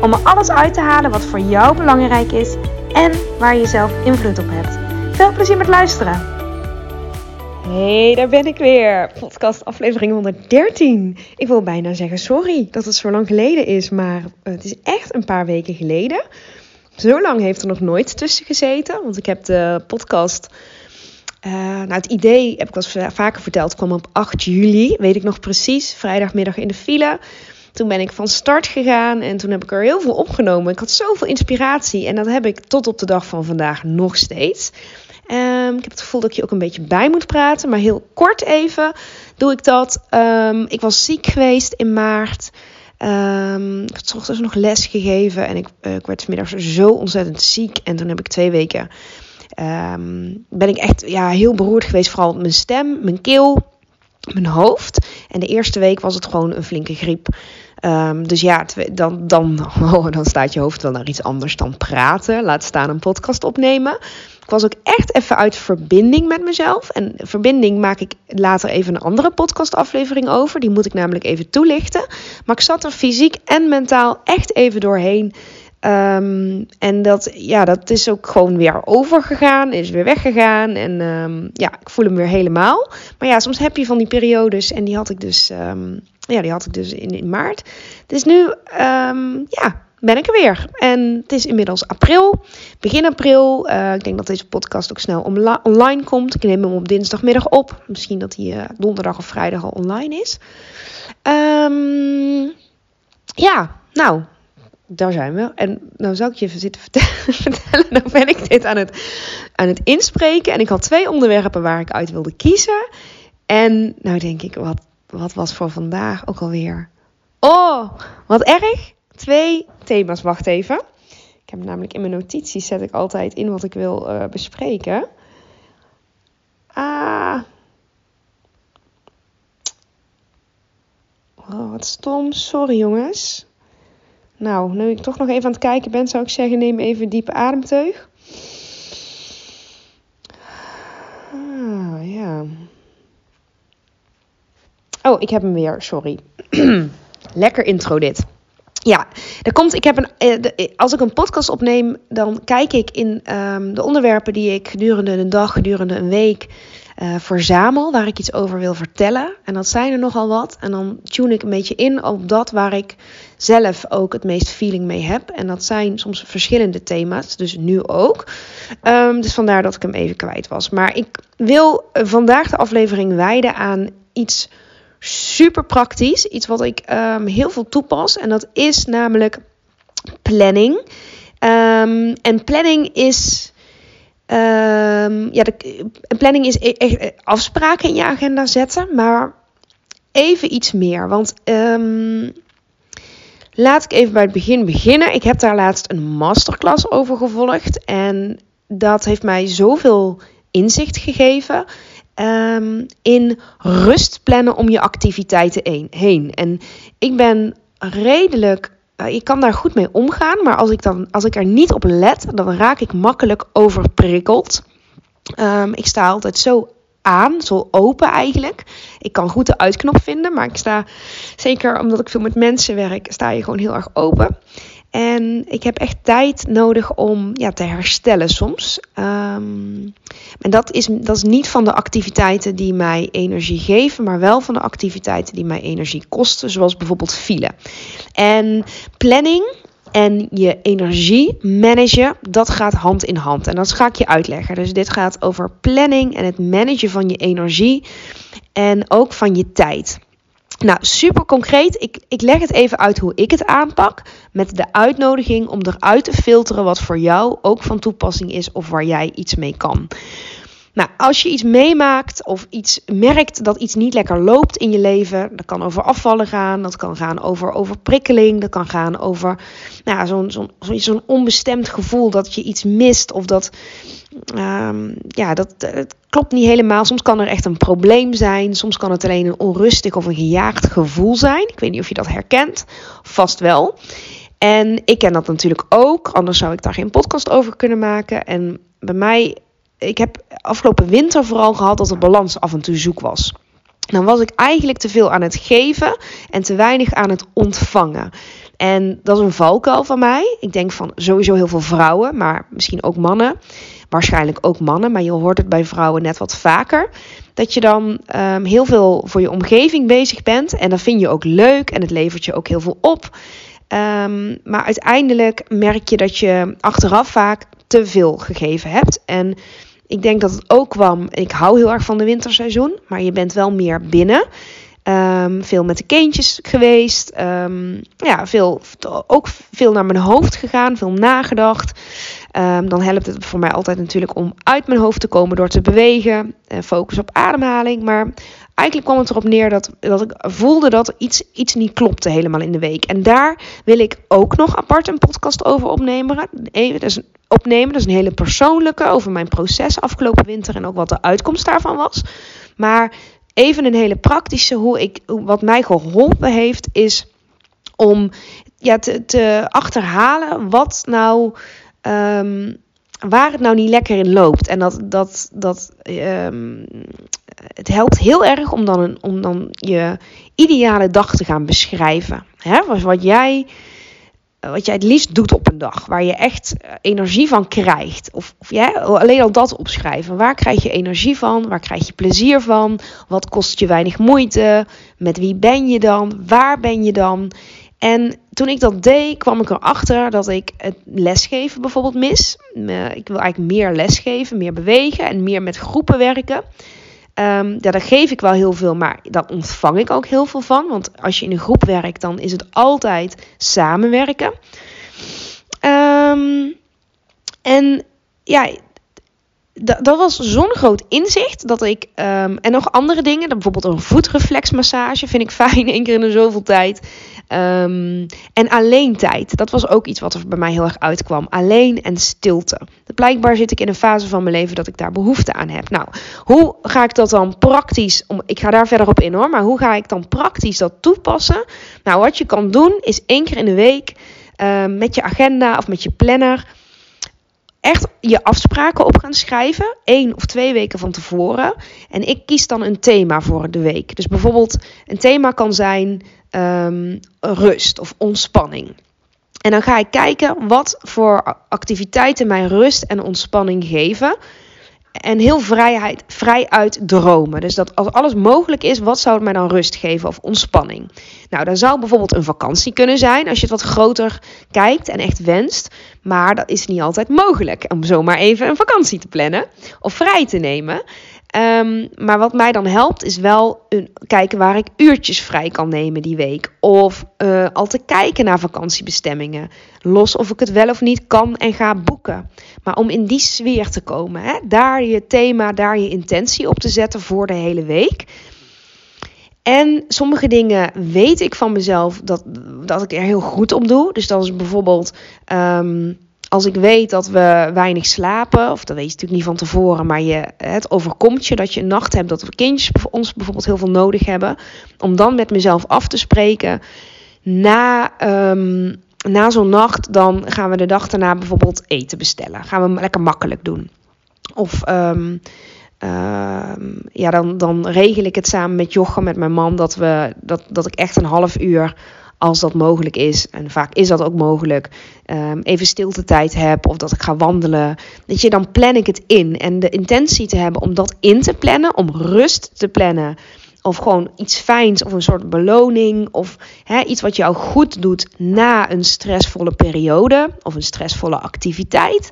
om er alles uit te halen wat voor jou belangrijk is en waar je zelf invloed op hebt. Veel plezier met luisteren! Hey, daar ben ik weer. Podcast aflevering 113. Ik wil bijna zeggen sorry dat het zo lang geleden is, maar het is echt een paar weken geleden. Zo lang heeft er nog nooit tussen gezeten, want ik heb de podcast... Uh, nou, het idee, heb ik wel vaker verteld, kwam op 8 juli. Weet ik nog precies. Vrijdagmiddag in de file. Toen ben ik van start gegaan en toen heb ik er heel veel opgenomen. Ik had zoveel inspiratie en dat heb ik tot op de dag van vandaag nog steeds. Um, ik heb het gevoel dat je ook een beetje bij moet praten, maar heel kort even doe ik dat. Um, ik was ziek geweest in maart. Um, ik had ochtends nog les gegeven en ik, uh, ik werd vanmiddag zo ontzettend ziek. En toen heb ik twee weken. ben ik echt ja, heel beroerd geweest. Vooral mijn stem, mijn keel, mijn hoofd. En de eerste week was het gewoon een flinke griep. Um, dus ja, dan, dan, oh, dan staat je hoofd wel naar iets anders dan praten. Laat staan een podcast opnemen. Ik was ook echt even uit verbinding met mezelf. En verbinding maak ik later even een andere podcastaflevering over. Die moet ik namelijk even toelichten. Maar ik zat er fysiek en mentaal echt even doorheen. Um, en dat, ja, dat is ook gewoon weer overgegaan, is weer weggegaan. En um, ja, ik voel hem weer helemaal. Maar ja, soms heb je van die periodes. En die had ik dus, ja, die had ik dus in, in maart. Dus nu, ja, ben ik er weer. En het is inmiddels april, begin april. Uh, ik denk dat deze podcast ook snel online komt. Ik neem hem op dinsdagmiddag op. Misschien dat hij uh, donderdag of vrijdag al online is. Um, ja, nou, daar zijn we. En nou zou ik je even zitten vertellen. Nou ben ik dit aan het, aan het inspreken. En ik had twee onderwerpen waar ik uit wilde kiezen. En nou denk ik, wat, wat was voor vandaag ook alweer? Oh, wat erg. Twee thema's. Wacht even. Ik heb namelijk in mijn notities zet ik altijd in wat ik wil uh, bespreken. Ah. Oh, wat stom. Sorry jongens. Nou, nu ik toch nog even aan het kijken ben, zou ik zeggen: neem even een diepe ademteug. Ah, ja. Oh, ik heb hem weer. Sorry. Lekker intro dit. Ja, er komt, ik heb een, eh, als ik een podcast opneem, dan kijk ik in um, de onderwerpen die ik gedurende een dag, gedurende een week uh, verzamel, waar ik iets over wil vertellen. En dat zijn er nogal wat. En dan tune ik een beetje in op dat waar ik zelf ook het meest feeling mee heb. En dat zijn soms verschillende thema's, dus nu ook. Um, dus vandaar dat ik hem even kwijt was. Maar ik wil vandaag de aflevering wijden aan iets super praktisch. Iets wat ik um, heel veel toepas. En dat is namelijk planning. Um, en planning is. Um, ja, de, planning is e-, echt afspraken in je agenda zetten. Maar even iets meer. Want laat ik even bij het begin beginnen. Ik heb daar laatst een masterclass over gevolgd. En dat heeft mij zoveel inzicht gegeven. Um, in rust plannen om je activiteiten heen. En ik ben redelijk. Uh, ik kan daar goed mee omgaan, maar als ik, dan, als ik er niet op let, dan raak ik makkelijk overprikkeld. Um, ik sta altijd zo aan, zo open eigenlijk. Ik kan goed de uitknop vinden, maar ik sta, zeker omdat ik veel met mensen werk, sta je gewoon heel erg open. En ik heb echt tijd nodig om ja, te herstellen soms. Um, en dat is, dat is niet van de activiteiten die mij energie geven, maar wel van de activiteiten die mij energie kosten, zoals bijvoorbeeld file. En planning en je energie managen, dat gaat hand in hand. En dat ga ik je uitleggen. Dus dit gaat over planning en het managen van je energie en ook van je tijd. Nou, super concreet. Ik, ik leg het even uit hoe ik het aanpak. Met de uitnodiging om eruit te filteren wat voor jou ook van toepassing is of waar jij iets mee kan. Nou, als je iets meemaakt of iets merkt dat iets niet lekker loopt in je leven, dat kan over afvallen gaan, dat kan gaan over overprikkeling, dat kan gaan over nou, zo'n zo'n zo'n onbestemd gevoel dat je iets mist of dat, um, ja, dat het klopt niet helemaal. Soms kan er echt een probleem zijn, soms kan het alleen een onrustig of een gejaagd gevoel zijn. Ik weet niet of je dat herkent, vast wel. En ik ken dat natuurlijk ook, anders zou ik daar geen podcast over kunnen maken. En bij mij ik heb afgelopen winter vooral gehad dat de balans af en toe zoek was. Dan was ik eigenlijk te veel aan het geven en te weinig aan het ontvangen. En dat is een valkuil van mij. Ik denk van sowieso heel veel vrouwen, maar misschien ook mannen. Waarschijnlijk ook mannen, maar je hoort het bij vrouwen net wat vaker. Dat je dan um, heel veel voor je omgeving bezig bent. En dat vind je ook leuk en het levert je ook heel veel op. Um, maar uiteindelijk merk je dat je achteraf vaak te veel gegeven hebt. En ik denk dat het ook kwam. Ik hou heel erg van de winterseizoen, maar je bent wel meer binnen. Um, veel met de kindjes geweest. Um, ja, veel, ook veel naar mijn hoofd gegaan, veel nagedacht. Um, dan helpt het voor mij altijd natuurlijk om uit mijn hoofd te komen door te bewegen. Focus op ademhaling. Maar eigenlijk kwam het erop neer dat, dat ik voelde dat iets, iets niet klopte helemaal in de week. En daar wil ik ook nog apart een podcast over opnemen. Even, is opnemen. Dat is een hele persoonlijke over mijn proces afgelopen winter en ook wat de uitkomst daarvan was. Maar even een hele praktische, hoe ik, wat mij geholpen heeft, is om ja, te, te achterhalen wat nou. Um, waar het nou niet lekker in loopt. En dat, dat, dat um, het helpt heel erg om dan, een, om dan je ideale dag te gaan beschrijven. Hè? Wat jij wat jij het liefst doet op een dag. Waar je echt eh, energie van krijgt. Of, of ja, alleen al dat opschrijven. Waar krijg je energie van? Waar krijg je plezier van? Wat kost je weinig moeite? Met wie ben je dan? Waar ben je dan? En toen ik dat deed, kwam ik erachter dat ik het lesgeven bijvoorbeeld mis. Ik wil eigenlijk meer lesgeven, meer bewegen en meer met groepen werken. Um, ja, daar geef ik wel heel veel, maar daar ontvang ik ook heel veel van. Want als je in een groep werkt, dan is het altijd samenwerken. Um, en ja, dat was zo'n groot inzicht dat ik. Um, en nog andere dingen, bijvoorbeeld een voetreflexmassage vind ik fijn, één keer in de zoveel tijd. Um, en alleen tijd, dat was ook iets wat er bij mij heel erg uitkwam. Alleen en stilte. Blijkbaar zit ik in een fase van mijn leven dat ik daar behoefte aan heb. Nou, hoe ga ik dat dan praktisch? Om, ik ga daar verder op in hoor, maar hoe ga ik dan praktisch dat toepassen? Nou, wat je kan doen is één keer in de week um, met je agenda of met je planner echt je afspraken op gaan schrijven, één of twee weken van tevoren. En ik kies dan een thema voor de week. Dus bijvoorbeeld een thema kan zijn um, rust of ontspanning. En dan ga ik kijken wat voor activiteiten mij rust en ontspanning geven. En heel vrijheid, vrij uit dromen. Dus dat als alles mogelijk is, wat zou het mij dan rust geven of ontspanning? Nou, dan zou bijvoorbeeld een vakantie kunnen zijn als je het wat groter kijkt en echt wenst. Maar dat is niet altijd mogelijk om zomaar even een vakantie te plannen of vrij te nemen. Um, maar wat mij dan helpt is wel een, kijken waar ik uurtjes vrij kan nemen die week. Of uh, al te kijken naar vakantiebestemmingen. Los of ik het wel of niet kan en ga boeken. Maar om in die sfeer te komen. Hè, daar je thema, daar je intentie op te zetten voor de hele week. En sommige dingen weet ik van mezelf dat, dat ik er heel goed op doe. Dus dat is bijvoorbeeld um, als ik weet dat we weinig slapen, of dat weet je natuurlijk niet van tevoren, maar je, het overkomt je dat je een nacht hebt dat we kindjes ons bijvoorbeeld heel veel nodig hebben, om dan met mezelf af te spreken. Na, um, na zo'n nacht, dan gaan we de dag daarna bijvoorbeeld eten bestellen. Gaan we lekker makkelijk doen. Of um, uh, ja, dan, dan regel ik het samen met Jochem, met mijn man, dat, we, dat, dat ik echt een half uur als dat mogelijk is, en vaak is dat ook mogelijk, um, even stilte tijd heb of dat ik ga wandelen. Dat je, dan plan ik het in. En de intentie te hebben om dat in te plannen, om rust te plannen. Of gewoon iets fijns of een soort beloning. Of hè, iets wat jou goed doet na een stressvolle periode of een stressvolle activiteit.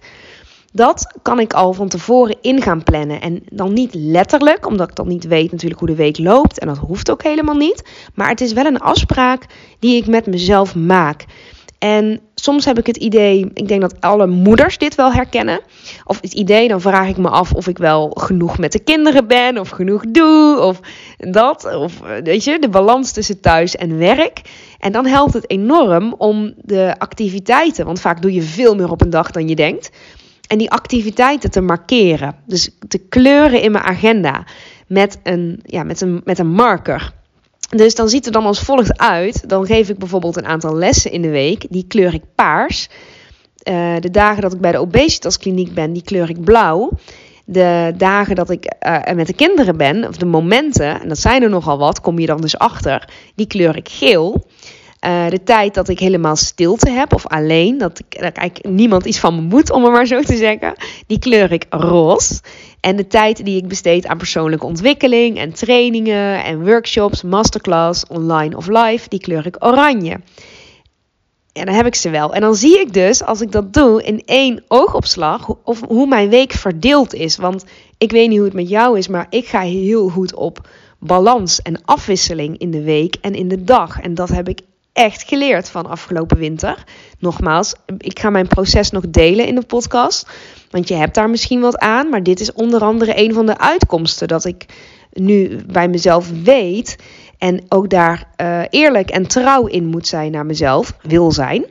Dat kan ik al van tevoren in gaan plannen. En dan niet letterlijk, omdat ik dan niet weet natuurlijk hoe de week loopt. En dat hoeft ook helemaal niet. Maar het is wel een afspraak die ik met mezelf maak. En soms heb ik het idee, ik denk dat alle moeders dit wel herkennen. Of het idee, dan vraag ik me af of ik wel genoeg met de kinderen ben, of genoeg doe, of dat. Of weet je, de balans tussen thuis en werk. En dan helpt het enorm om de activiteiten, want vaak doe je veel meer op een dag dan je denkt. En die activiteiten te markeren. Dus te kleuren in mijn agenda met een, ja, met een, met een marker. Dus dan ziet het dan als volgt uit. Dan geef ik bijvoorbeeld een aantal lessen in de week. Die kleur ik paars. Uh, de dagen dat ik bij de obesitaskliniek ben, die kleur ik blauw. De dagen dat ik uh, met de kinderen ben, of de momenten, en dat zijn er nogal wat, kom je dan dus achter, die kleur ik geel. Uh, de tijd dat ik helemaal stilte heb of alleen, dat ik, dat ik niemand iets van me moet, om het maar zo te zeggen, die kleur ik roze. En de tijd die ik besteed aan persoonlijke ontwikkeling en trainingen en workshops, masterclass, online of live, die kleur ik oranje. En dan heb ik ze wel. En dan zie ik dus, als ik dat doe, in één oogopslag, of hoe mijn week verdeeld is. Want ik weet niet hoe het met jou is, maar ik ga heel goed op balans en afwisseling in de week en in de dag. En dat heb ik echt geleerd van afgelopen winter. Nogmaals, ik ga mijn proces nog delen in de podcast. Want je hebt daar misschien wat aan. Maar dit is onder andere een van de uitkomsten. Dat ik nu bij mezelf weet. En ook daar uh, eerlijk en trouw in moet zijn naar mezelf. Wil zijn.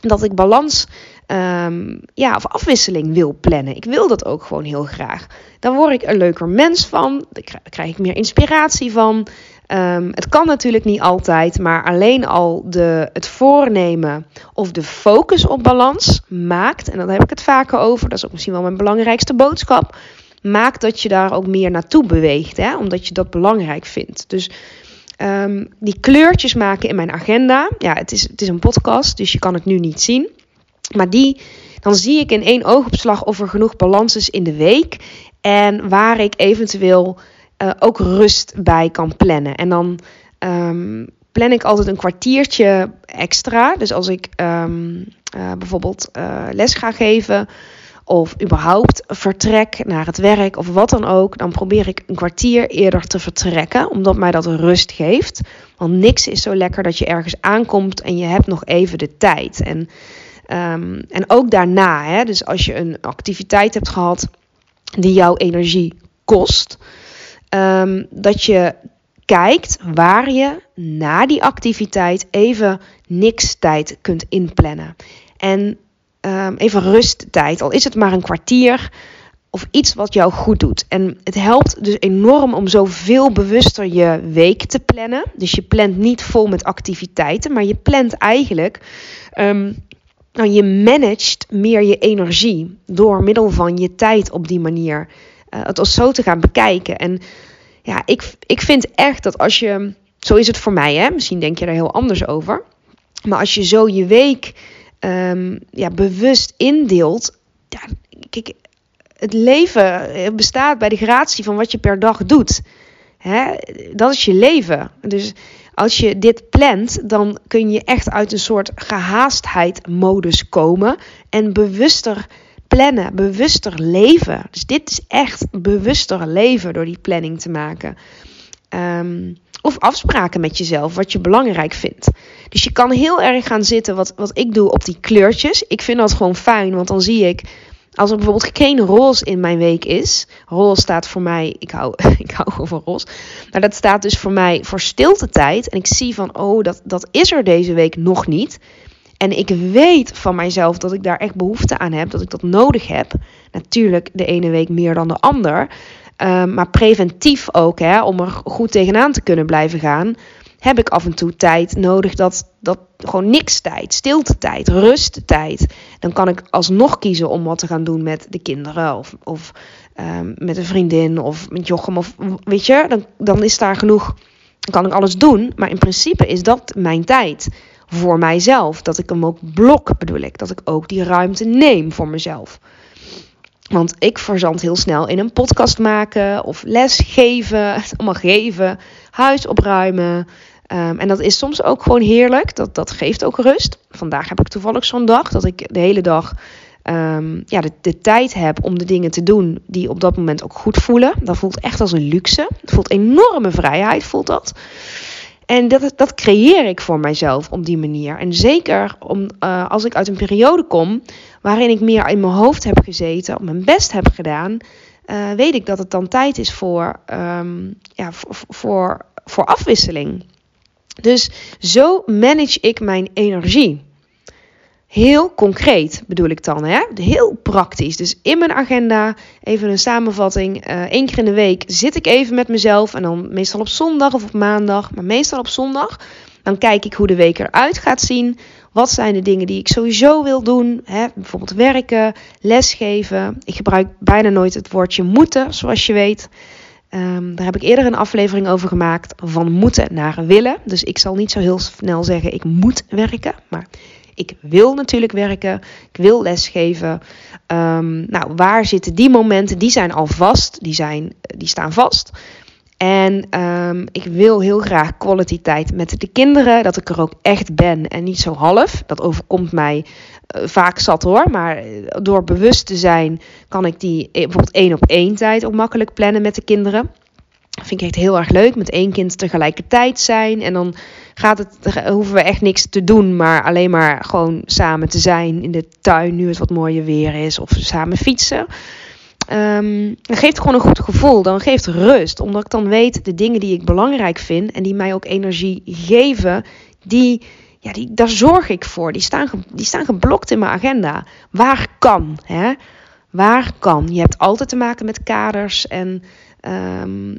Dat ik balans um, ja, of afwisseling wil plannen. Ik wil dat ook gewoon heel graag. Dan word ik een leuker mens van. Daar krijg ik meer inspiratie van. Um, het kan natuurlijk niet altijd, maar alleen al de, het voornemen of de focus op balans maakt, en daar heb ik het vaker over, dat is ook misschien wel mijn belangrijkste boodschap, maakt dat je daar ook meer naartoe beweegt, hè, omdat je dat belangrijk vindt. Dus um, die kleurtjes maken in mijn agenda, ja, het is, het is een podcast, dus je kan het nu niet zien, maar die, dan zie ik in één oogopslag of er genoeg balans is in de week en waar ik eventueel uh, ook rust bij kan plannen. En dan um, plan ik altijd een kwartiertje extra. Dus als ik um, uh, bijvoorbeeld uh, les ga geven of überhaupt vertrek naar het werk of wat dan ook, dan probeer ik een kwartier eerder te vertrekken, omdat mij dat rust geeft. Want niks is zo lekker dat je ergens aankomt en je hebt nog even de tijd. En, um, en ook daarna, hè, dus als je een activiteit hebt gehad die jouw energie kost, um, dat je kijkt waar je na die activiteit even niks tijd kunt inplannen. En um, even rusttijd, al is het maar een kwartier of iets wat jou goed doet. En het helpt dus enorm om zoveel bewuster je week te plannen. Dus je plant niet vol met activiteiten, maar je plant eigenlijk. Nou, je managt meer je energie door middel van je tijd op die manier. Uh, het als zo te gaan bekijken. En ja, ik, ik vind echt dat als je, zo is het voor mij, hè, misschien denk je er heel anders over, maar als je zo je week um, ja, bewust indeelt, ja, kijk, het leven bestaat bij de gratie van wat je per dag doet. Hè? Dat is je leven. Dus als je dit plant, dan kun je echt uit een soort gehaastheid modus komen en bewuster plannen, bewuster leven. Dus dit is echt bewuster leven door die planning te maken. Um, of afspraken met jezelf, wat je belangrijk vindt. Dus je kan heel erg gaan zitten, wat, wat ik doe, op die kleurtjes. Ik vind dat gewoon fijn, want dan zie ik, als er bijvoorbeeld geen roze in mijn week is. Roze staat voor mij, ik hou, ik hou gewoon van roze. Maar dat staat dus voor mij voor stilte tijd. En ik zie van, oh, dat, dat is er deze week nog niet. En ik weet van mijzelf dat ik daar echt behoefte aan heb, dat ik dat nodig heb. Natuurlijk de ene week meer dan de ander. Um, maar preventief ook, hè, om er goed tegenaan te kunnen blijven gaan, heb ik af en toe tijd nodig dat, dat gewoon niks tijd, stilte tijd, rust tijd. Dan kan ik alsnog kiezen om wat te gaan doen met de kinderen of, of um, met een vriendin of met Jochem of weet je, dan, dan is daar genoeg, dan kan ik alles doen. Maar in principe is dat mijn tijd voor mijzelf. Dat ik hem ook blok, bedoel ik. Dat ik ook die ruimte neem voor mezelf. Want ik verzand heel snel in een podcast maken of les geven, allemaal geven, huis opruimen. Um, en dat is soms ook gewoon heerlijk. Dat, dat geeft ook rust. Vandaag heb ik toevallig zo'n dag dat ik de hele dag um, ja, de, de, tijd heb om de dingen te doen die op dat moment ook goed voelen. Dat voelt echt als een luxe. Het voelt enorme vrijheid, voelt dat. En dat, dat creëer ik voor mijzelf op die manier. En zeker om, uh, als ik uit een periode kom waarin ik meer in mijn hoofd heb gezeten, mijn best heb gedaan, uh, weet ik dat het dan tijd is voor, um, ja, voor, voor, voor afwisseling. Dus zo manage ik mijn energie. Heel concreet bedoel ik dan, hè? heel praktisch. Dus in mijn agenda, even een samenvatting. Uh, keer in de week zit ik even met mezelf. En dan meestal op zondag of op maandag, maar meestal op zondag. Dan kijk ik hoe de week eruit gaat zien. Wat zijn de dingen die ik sowieso wil doen? Hè? Bijvoorbeeld werken, lesgeven. Ik gebruik bijna nooit het woordje moeten, zoals je weet. Um, daar heb ik eerder een aflevering over gemaakt. Van moeten naar willen. Dus ik zal niet zo heel snel zeggen ik moet werken. Maar ik wil natuurlijk werken. Ik wil lesgeven. Um, nou, waar zitten die momenten? Die zijn al vast. Die, zijn, die staan vast. En um, ik wil heel graag quality tijd met de kinderen. Dat ik er ook echt ben en niet zo half. Dat overkomt mij uh, vaak zat hoor. Maar door bewust te zijn kan ik die bijvoorbeeld één op één tijd ook makkelijk plannen met de kinderen. Dat vind ik echt heel erg leuk. Met één kind tegelijkertijd zijn. En dan gaat het, hoeven we echt niks te doen. Maar alleen maar gewoon samen te zijn in de tuin. Nu het wat mooier weer is. Of samen fietsen. Um, dat geeft gewoon een goed gevoel. Dan geeft rust. Omdat ik dan weet de dingen die ik belangrijk vind. En die mij ook energie geven. Die, ja, die, daar zorg ik voor. Die staan, die staan geblokt in mijn agenda. Waar kan. Hè? Waar kan. Je hebt altijd te maken met kaders. En um,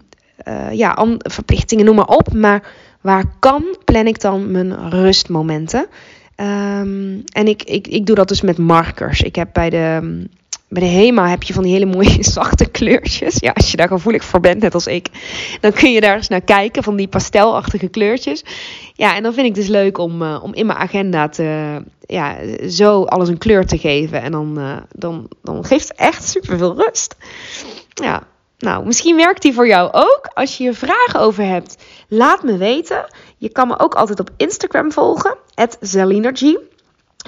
uh, ja, verplichtingen, noem maar op. Maar waar kan, plan ik dan mijn rustmomenten. Um, en ik, ik, ik doe dat dus met markers. Ik heb bij de, bij de HEMA heb je van die hele mooie zachte kleurtjes. Ja, als je daar gevoelig voor bent, net als ik. Dan kun je daar eens naar kijken, van die pastelachtige kleurtjes. Ja, en dan vind ik dus leuk om, uh, om in mijn agenda te, ja, zo alles een kleur te geven. En dan, uh, dan, dan geeft het echt superveel rust. Ja, nou, misschien werkt die voor jou ook. Als je hier vragen over hebt, laat me weten. Je kan me ook altijd op Instagram volgen, @zelinergy.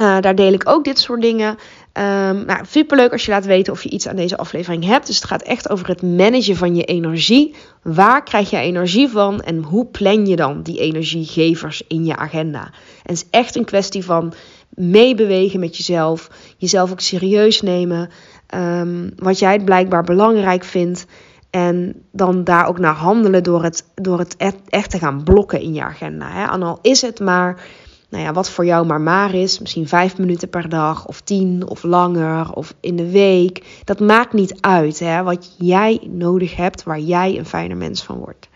Uh, daar deel ik ook dit soort dingen. Um, nou, superleuk als je laat weten of je iets aan deze aflevering hebt. Dus het gaat echt over het managen van je energie. Waar krijg je energie van en hoe plan je dan die energiegevers in je agenda? En het is echt een kwestie van meebewegen met jezelf, jezelf ook serieus nemen, um, wat jij blijkbaar belangrijk vindt. En dan daar ook naar handelen door het, door het echt te gaan blokken in je agenda. Hè? En al is het maar, nou ja, wat voor jou maar maar is. Misschien vijf minuten per dag, of tien, of langer, of in de week. Dat maakt niet uit hè? wat jij nodig hebt, waar jij een fijner mens van wordt.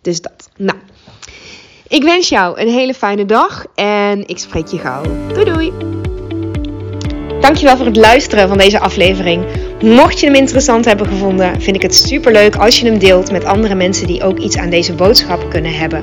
Dus dat. Nou, ik wens jou een hele fijne dag en ik spreek je gauw. Doei doei! Dankjewel voor het luisteren van deze aflevering. Mocht je hem interessant hebben gevonden, vind ik het super leuk als je hem deelt met andere mensen die ook iets aan deze boodschap kunnen hebben.